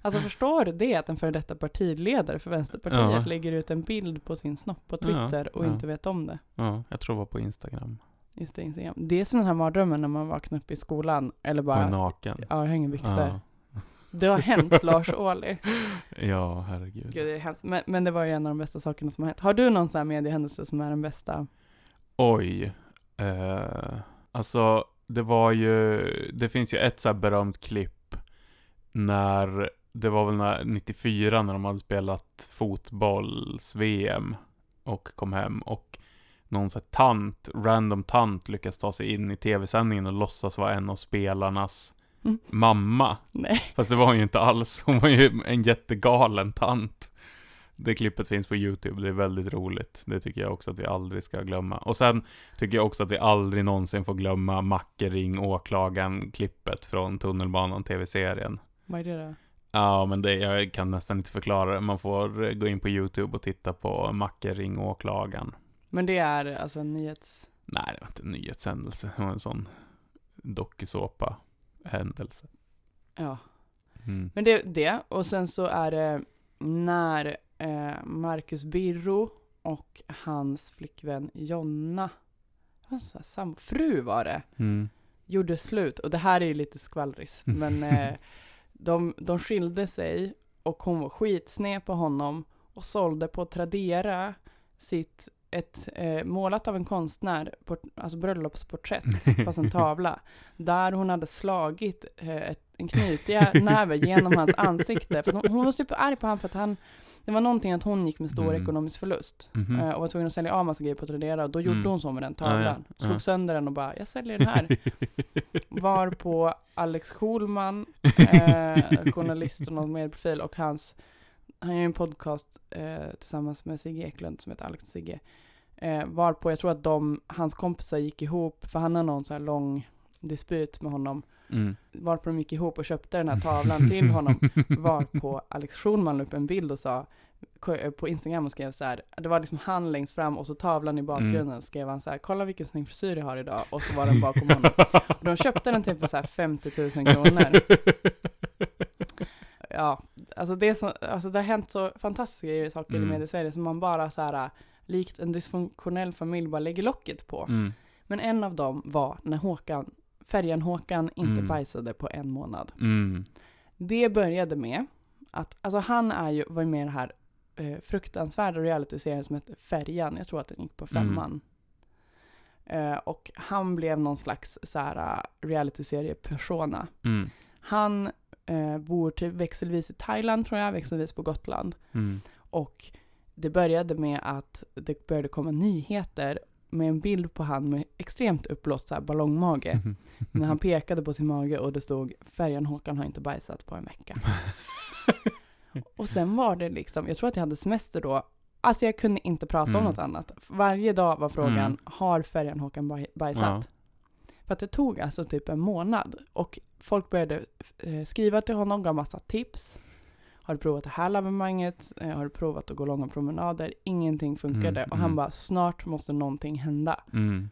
Alltså [LAUGHS] förstår du det, att en före detta partiledare för Vänsterpartiet Ja. lägger ut en bild på sin snopp på Ja, Twitter och ja. inte vet om det? Ja, jag tror det var på Instagram. Just det, Instagram. det är som den här mardrömmen när man vaknar upp i skolan, eller Bara, bara, naken. ja, jag hänger byxor. Ja. Det har hänt Lars Ohly. [LAUGHS] ja, herregud. Gud, det är hemskt. Men, men det var ju en av de bästa sakerna som har hänt. Har du någon sån här mediehändelse som är den bästa? Oj. Eh, alltså, det var ju, det finns ju ett så här berömt klipp när, det var väl när, 94 när de hade spelat fotbolls-VM och kom hem och någon så tant, random tant lyckas ta sig in i tv-sändningen och låtsas vara en av spelarnas Mm. mamma. Nej. Fast det var hon ju inte alls. Hon var ju en jättegalen tant. Det klippet finns på YouTube, det är väldigt roligt. Det tycker jag också att vi aldrig ska glömma. Och sen tycker jag också att vi aldrig någonsin får glömma Macke ring åklagaren-klippet från Tunnelbanan TV-serien. Vad är det då? Ja, men det, jag kan nästan inte förklara det. Man får eh, gå in på YouTube och titta på Macke ring åklagaren. Men det är alltså en nyhets... Nej, det var inte en nyhetshändelse. Det var en sån dokusåpa-händelse. Ja. Mm. Men det det. Och sen så är det när eh, Marcus Birro och hans flickvän Jonna, jag, sam, fru var det, Mm. gjorde slut. Och det här är ju lite skvallris, men eh, [LAUGHS] de, de skilde sig och hon var skitsned på honom och sålde på Tradera sitt ett eh, målat av en konstnär, port, alltså bröllopsporträtt, [LAUGHS] fast en tavla, där hon hade slagit eh, ett, en knytnäve [LAUGHS] genom hans ansikte. För hon, hon var typ arg på honom för att han, det var någonting att hon gick med stor Mm. ekonomisk förlust. Mhm. eh, och var tvungen att sälja av massa grejer på Tradera och då gjorde Mm. hon så med den tavlan. ja, Slog ja. sönder den och bara, jag säljer den här. [LAUGHS] Var på Alex Schulman, eh, journalist och någon medprofil och hans, han gör en podcast eh, tillsammans med Sigge Eklund som heter Alex Sigge. Eh, varpå jag tror att de, hans kompisar gick ihop, för han har någon så här lång dispyt med honom, Mm. varpå de gick ihop och köpte den här [LAUGHS] tavlan till honom, varpå Alex Schulman la upp en bild och sa ko- på Instagram och skrev så här, det var liksom han längst fram och så tavlan i bakgrunden Mm. skrev han så här, kolla vilken snygg frisyr jag har idag och så var den bakom honom. Och de köpte den typ för så här 50 000 kronor. [LAUGHS] Ja, alltså det, så, alltså det har hänt så fantastiska saker Mm. i media-Sverige som man bara så här, likt en dysfunktionell familj, bara lägger locket på. Mm. Men en av dem var när Håkan, färjan Håkan inte Mm. bajsade på en månad. Mm. Det började med att, alltså han är ju, var med i den här eh, fruktansvärda realityserien som heter Färjan, jag tror att den gick på Mm. femman. Eh, och han blev någon slags så här realityserie-persona. Mm. Han eh, bor typ växelvis i Thailand tror jag, växelvis på Gotland. Mm. Och det började med att det började komma nyheter med en bild på han med extremt uppblåst så här ballongmage. Mm. När han pekade på sin mage och det stod färjan Håkan har inte bajsat på en vecka. [LAUGHS] Och sen var det liksom, jag tror att jag hade semester då. Alltså jag kunde inte prata om Mm. något annat. Varje dag var frågan, Mm. har färjan Håkan baj- bajsat? För att det tog alltså typ en månad. Och folk började eh, skriva till honom, gav massa tips. Har du provat det här lavemanget? Eh, har du provat att gå långa promenader? Ingenting funkade. Mm, och han mm. bara, snart måste någonting hända. Mm.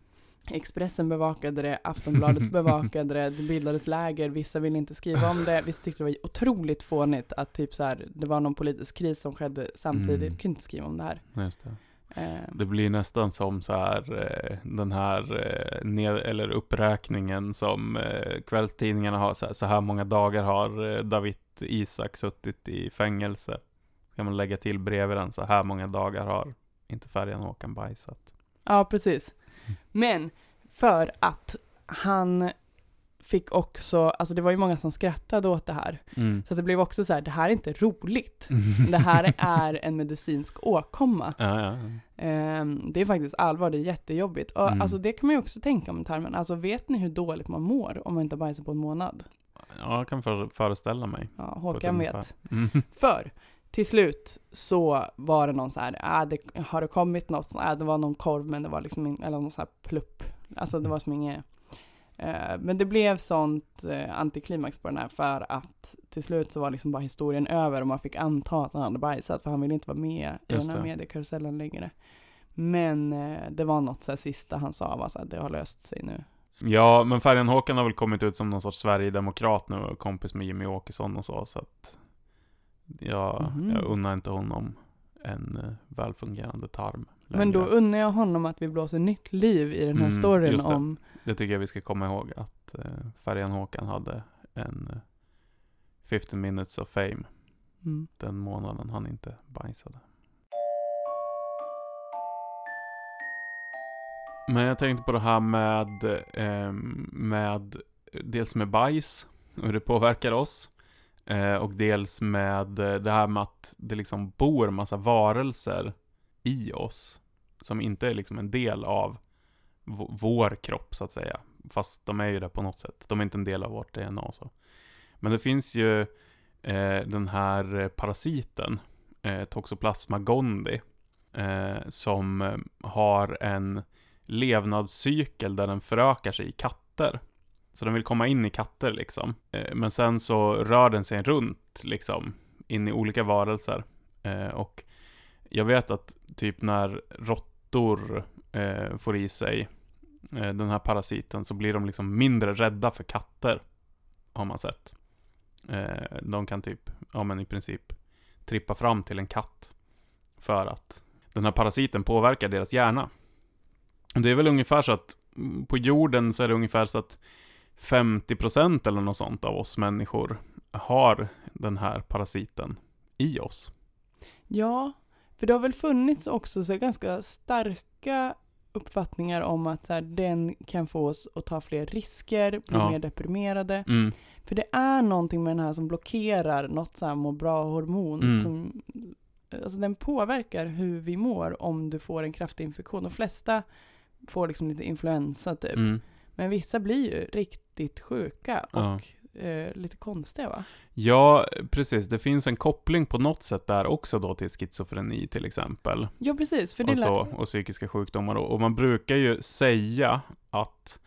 Expressen bevakade det, Aftonbladet [LAUGHS] bevakade det, det bildades läger, vissa ville inte skriva om det, vissa tyckte det var otroligt fånigt att typ så här, det var någon politisk kris som skedde samtidigt, Mm. kunde inte skriva om det här. Just det. Eh, Det blir nästan som så här eh, den här eh, ned, eller uppräkningen som kvällstidningarna har. Så här, så här många dagar har David Isak suttit i fängelse. Kan man lägga till bredvid den så här många dagar har inte färjan Håkan bajsat. ja, precis. Mm. Men för att han fick också, alltså det var ju många som skrattade åt det här, Mm. så det blev också så här, det här är inte roligt. [LAUGHS] Det här är en medicinsk åkomma. ja, ja. Ehm, det är faktiskt allvar, det är jättejobbigt. Och Mm. alltså det kan man ju också tänka om tarmen. Alltså vet ni hur dåligt man mår om man inte har bajsat på en månad? ja, jag kan för, föreställa mig. Ja, Håkan vet. Mm. [LAUGHS] För till slut så var det någon så här, ah, det, har det kommit något? Ah, det var någon korv men det var liksom, eller någon så här plupp. Alltså det var som inget. Eh, men det blev sånt eh, antiklimax på den här för att till slut så var liksom bara historien över och man fick anta att han hade bajsat för han ville inte vara med i den här mediekarusellen längre. Men eh, det var något så sista han sa var så här, det har löst sig nu. Ja, men färjan Håkan har väl kommit ut som någon sorts Sverigedemokrat nu och kompis med Jimmy Åkesson och så, så att jag, Mhm. jag unnar inte honom en välfungerande tarm. Men då längre. unnar jag honom att vi blåser nytt liv i den här Mm, storyn det. om Det tycker jag vi ska komma ihåg, att eh, färjan Håkan hade en eh, 15 minutes of fame mm, den månaden han inte bajsade. Men jag tänkte på det här med, eh, med dels med bajs och hur det påverkar oss. Eh, och dels med eh, det här med att det liksom bor massa varelser i oss. Som inte är liksom en del av v- vår kropp så att säga. Fast de är ju det på något sätt. De är inte en del av vårt DNA så. Men det finns ju eh, den här parasiten, eh, Toxoplasma gondii, eh, som har en levnadscykel där den förökar sig i katter. Så den vill komma in i katter liksom. Eh, men sen så rör den sig runt liksom, in i olika varelser. Eh, och jag vet att typ när råttor eh, får i sig eh, den här parasiten så blir de liksom mindre rädda för katter. Har man sett. Eh, de kan typ, ja men i princip trippa fram till en katt. För att den här parasiten påverkar deras hjärna. Det är väl ungefär så att mm, på jorden så är det ungefär så att 50% eller något sånt av oss människor har den här parasiten i oss. Ja, för det har väl funnits också så ganska starka uppfattningar om att så här, den kan få oss att ta fler risker, bli Ja. mer deprimerade. Mm. För det är någonting med den här som blockerar något så här må bra-hormon Mm. som Alltså den påverkar hur vi mår om du får en kraftig infektion. De flesta får liksom lite influensa typ. Mm. Men vissa blir ju riktigt sjuka och Ja. Eh, lite konstiga va? Ja, precis. Det finns en koppling på något sätt där också då till schizofreni till exempel. Ja precis, för det och, så, och psykiska sjukdomar. Och och man brukar ju säga att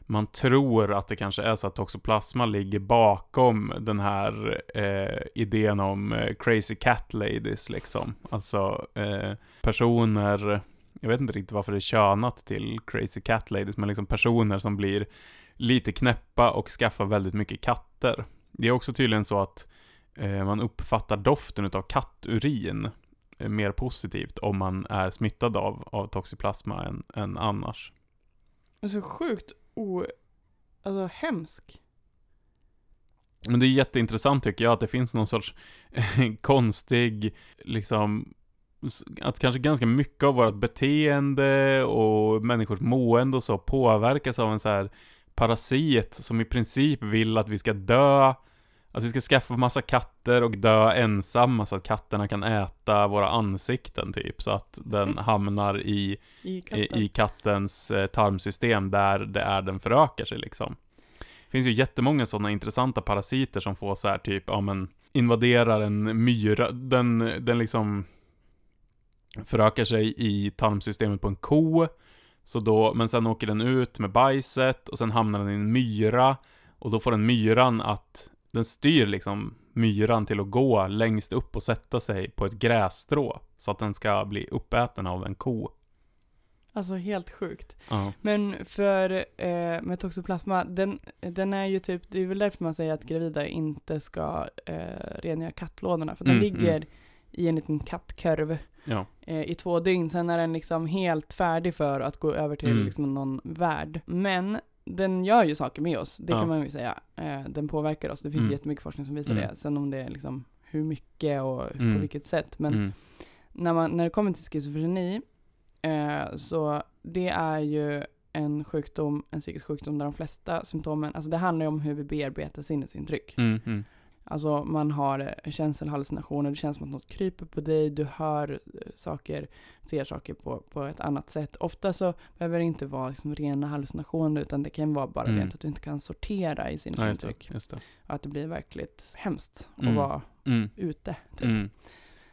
man tror att det kanske är så att toxoplasma ligger bakom den här eh, idén om eh, crazy cat ladies liksom. Alltså eh, personer, jag vet inte riktigt varför det är könat till crazy cat ladies, men liksom personer som blir lite knäppa och skaffar väldigt mycket katter. Det är också tydligen så att eh, man uppfattar doften av katturin eh, mer positivt om man är smittad av, av toxoplasma än, än annars. Så sjukt o... Alltså hemsk. Men det är jätteintressant tycker jag att det finns någon sorts konstig, liksom, att kanske ganska mycket av vårt beteende och människors mående och så påverkas av en så här parasit som i princip vill att vi ska dö, att vi ska skaffa massa katter och dö ensamma så att katterna kan äta våra ansikten typ, så att den hamnar i I katten. i, i kattens eh, tarmsystem där det är den förökar sig liksom. Det finns ju jättemånga sådana intressanta parasiter som får så här typ, ja men invaderar en myra, den, den liksom förökar sig i tarmsystemet på en ko, så då, men sen åker den ut med bajset och sen hamnar den i en myra och då får den myran att, den styr liksom myran till att gå längst upp och sätta sig på ett grässtrå så att den ska bli uppäten av en ko. Alltså helt sjukt. Ja. Men för eh, med toxoplasma, den, den är ju typ, det är väl därför man säger att gravida inte ska eh, rengöra kattlådorna. För den Mm, ligger mm. I en liten kattkorv Ja. eh, i två dygn. Sen är den liksom helt färdig för att gå över till Mm. liksom någon värld. Men den gör ju saker med oss, det Ja. kan man ju säga. Eh, den påverkar oss, det finns Mm. jättemycket forskning som visar Mm. det. Sen om det är liksom hur mycket och Mm. på vilket sätt. Men Mm. när, man, när det kommer till schizofreni, eh, så det är ju en sjukdom, en psykisk sjukdom där de flesta symptomen, alltså det handlar ju om hur vi bearbetar sinnesintryck. Mm. Alltså man har eh, känselhallucinationer, det känns som att något kryper på dig, du hör eh, saker, ser saker på, på ett annat sätt. Ofta så behöver det inte vara liksom rena hallucinationer utan det kan vara bara Mm. rent att du inte kan sortera i Ja. Just det. Och att det blir verkligt hemskt att Mm. vara Mm. ute. Typ Mm.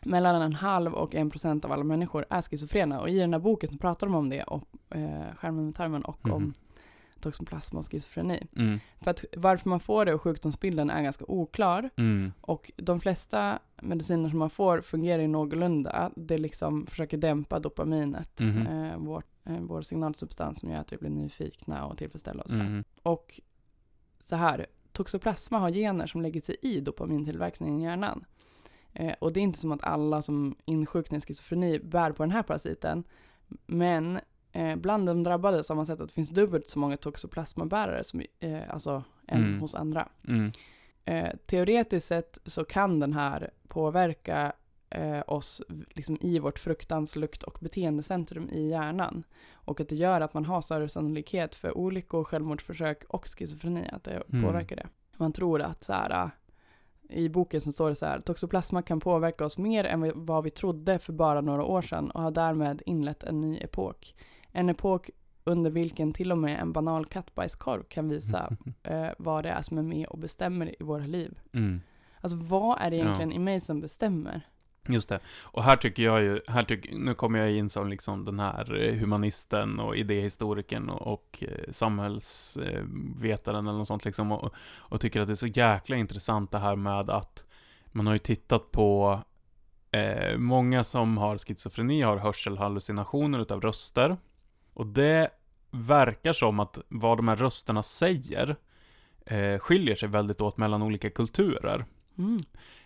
mellan en halv och en procent av alla människor är schizofrena. Och i den här boken pratar de om det, och, eh, skärmen med tarmen och om Mhm. Toxoplasma och schizofreni. Mm. För att varför man får det och sjukdomsbilden är ganska oklar. Mm. Och de flesta mediciner som man får fungerar ju någorlunda. Det liksom försöker dämpa dopaminet, Mhm. eh, vår, eh, vår signalsubstans som gör att vi blir nyfikna och tillfredsställda och sådär. Mm. Och så här, toxoplasma har gener som lägger sig i dopamintillverkningen i hjärnan. Eh, och det är inte som att alla som insjuknar i schizofreni bär på den här parasiten. Men eh, bland de drabbade så har man sett att det finns dubbelt så många toxoplasmabärare som, eh, alltså, än Mm. hos andra. Mm. Eh, teoretiskt sett så kan den här påverka eh, oss liksom i vårt fruktans-, lukt och beteendecentrum i hjärnan. Och att det gör att man har större sannolikhet för olyckor, självmordsförsök och schizofreni, att det Mm. påverkar det. Man tror att så här, äh, i boken så står det så här, toxoplasma kan påverka oss mer än vad vi trodde för bara några år sedan och har därmed inlett en ny epok. En epok under vilken till och med en banal kattbajskorv kan visa [LAUGHS] eh, vad det är som är med och bestämmer i våra liv. Mm. Alltså vad är det Ja. egentligen i mig som bestämmer? Just det. Och här tycker jag ju, här tycker, nu kommer jag in som liksom den här eh, humanisten och idéhistorikern och, och eh, samhällsvetaren eller något sånt liksom och, och tycker att det är så jäkla intressant det här med att man har ju tittat på eh, många som har schizofreni har hörselhallucinationer utav röster. Och det verkar som att vad de här rösterna säger eh, skiljer sig väldigt åt mellan olika kulturer. Mm.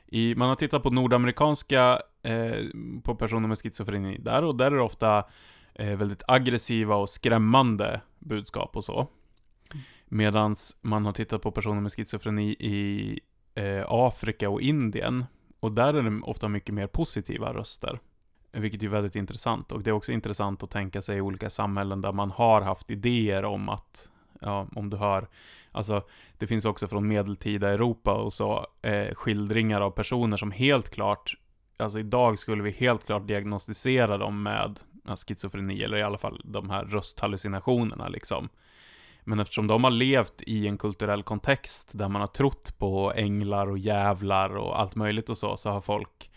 I, man har tittat på nordamerikanska, eh, på personer med schizofreni där, och där är det ofta eh, väldigt aggressiva och skrämmande budskap och så. Medan man har tittat på personer med schizofreni i eh, Afrika och Indien, och där är det ofta mycket mer positiva röster. Vilket är väldigt intressant. Och det är också intressant att tänka sig olika samhällen där man har haft idéer om att, ja, om du hör, alltså det finns också från medeltida Europa och så, eh, skildringar av personer som helt klart, alltså idag skulle vi helt klart diagnostisera dem med ja, schizofreni, eller i alla fall de här rösthallucinationerna liksom. Men eftersom de har levt i en kulturell kontext där man har trott på änglar och jävlar och allt möjligt och så, så har folk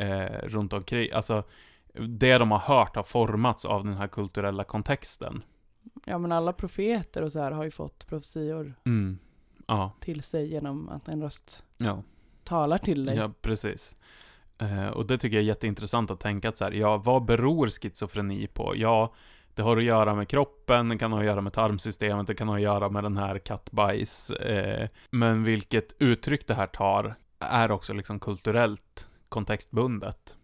eh, runt omkring, alltså det de har hört har formats av den här kulturella kontexten. Ja men alla profeter och så här har ju fått profetior Mm. Ja, till sig genom att en röst ja, talar till dig. ja, precis. Eh, och det tycker jag är jätteintressant att tänka att så här, ja, vad beror schizofreni på? Ja, det har att göra med kroppen, det kan ha att göra med tarmsystemet, det kan ha att göra med den här kattbajs. Eh, men vilket uttryck det här tar är också liksom kulturellt kontextbundet.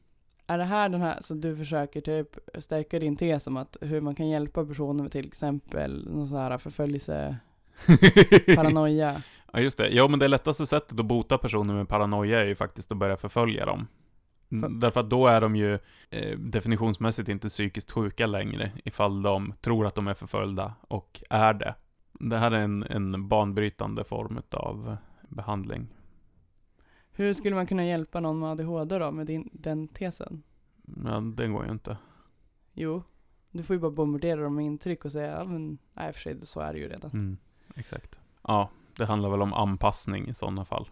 Är det här den här, så du försöker typ stärka din tes om att hur man kan hjälpa personer med till exempel någon sån här förföljelse, [LAUGHS] paranoia? Ja, just det. Ja, men det lättaste sättet att bota personer med paranoia är ju faktiskt att börja förfölja dem. Mm, För- Därför att då är de ju eh, definitionsmässigt inte psykiskt sjuka längre, ifall de tror att de är förföljda och är det. Det här är en, en banbrytande form av behandling. Hur skulle man kunna hjälpa någon med ADHD då, med din, den tesen? Men det går ju inte. Jo, du får ju bara bombardera dem med intryck och säga, ja men, nej för sig, så är det ju redan. Mm, exakt. Ja, det handlar väl om anpassning i sådana fall.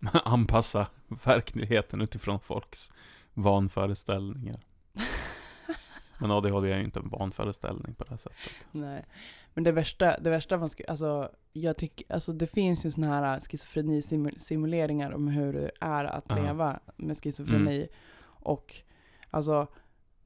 [LAUGHS] Anpassa verkligheten utifrån folks vanföreställningar. Men ADHD är ju inte en vanföreställning på det här sättet. Nej. Men det värsta, det värsta man ska, alltså jag tycker, alltså det finns ju såna här schizofreni-simuleringar om hur det är att Ja. leva med schizofreni. Och alltså,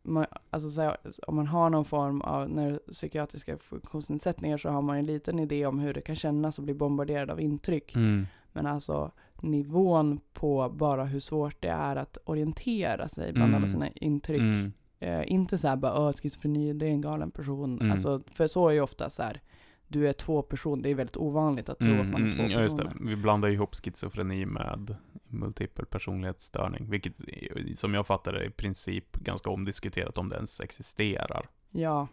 man, alltså så här, om man har någon form av neuropsykiatriska funktionsnedsättningar så har man en liten idé om hur det kan kännas att bli bombarderad av intryck. Mm. Men alltså nivån på bara hur svårt det är att orientera sig bland Mm. alla sina intryck. Mm. Eh, inte så här bara, "Åh, schizofreni, det är en galen person. Mm. Alltså, för så är ju ofta så här, du är två personer, det är väldigt ovanligt att tro att man är två mm, ja, just det. personer. Vi blandar ihop schizofreni med multipel personlighetsstörning, vilket som jag fattar det i princip ganska omdiskuterat om det ens existerar. Ja,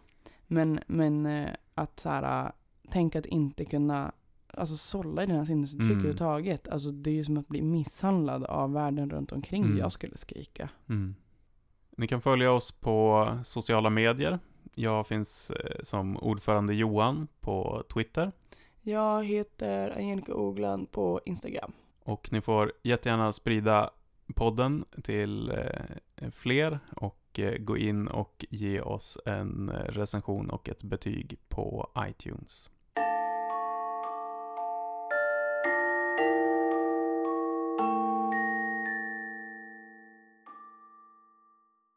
men, men eh, att så här, äh, tänka att inte kunna, alltså sålla i dina sinnesuttryck Mm. överhuvudtaget. Alltså det är ju som att bli misshandlad av världen runt omkring Mm. jag skulle skrika. Mm. Ni kan följa oss på sociala medier. Jag finns eh, som ordförande Johan på Twitter. Jag heter Angelica Ogland på Instagram. Och ni får jättegärna sprida podden till eh, fler och eh, gå in och ge oss en recension och ett betyg på iTunes.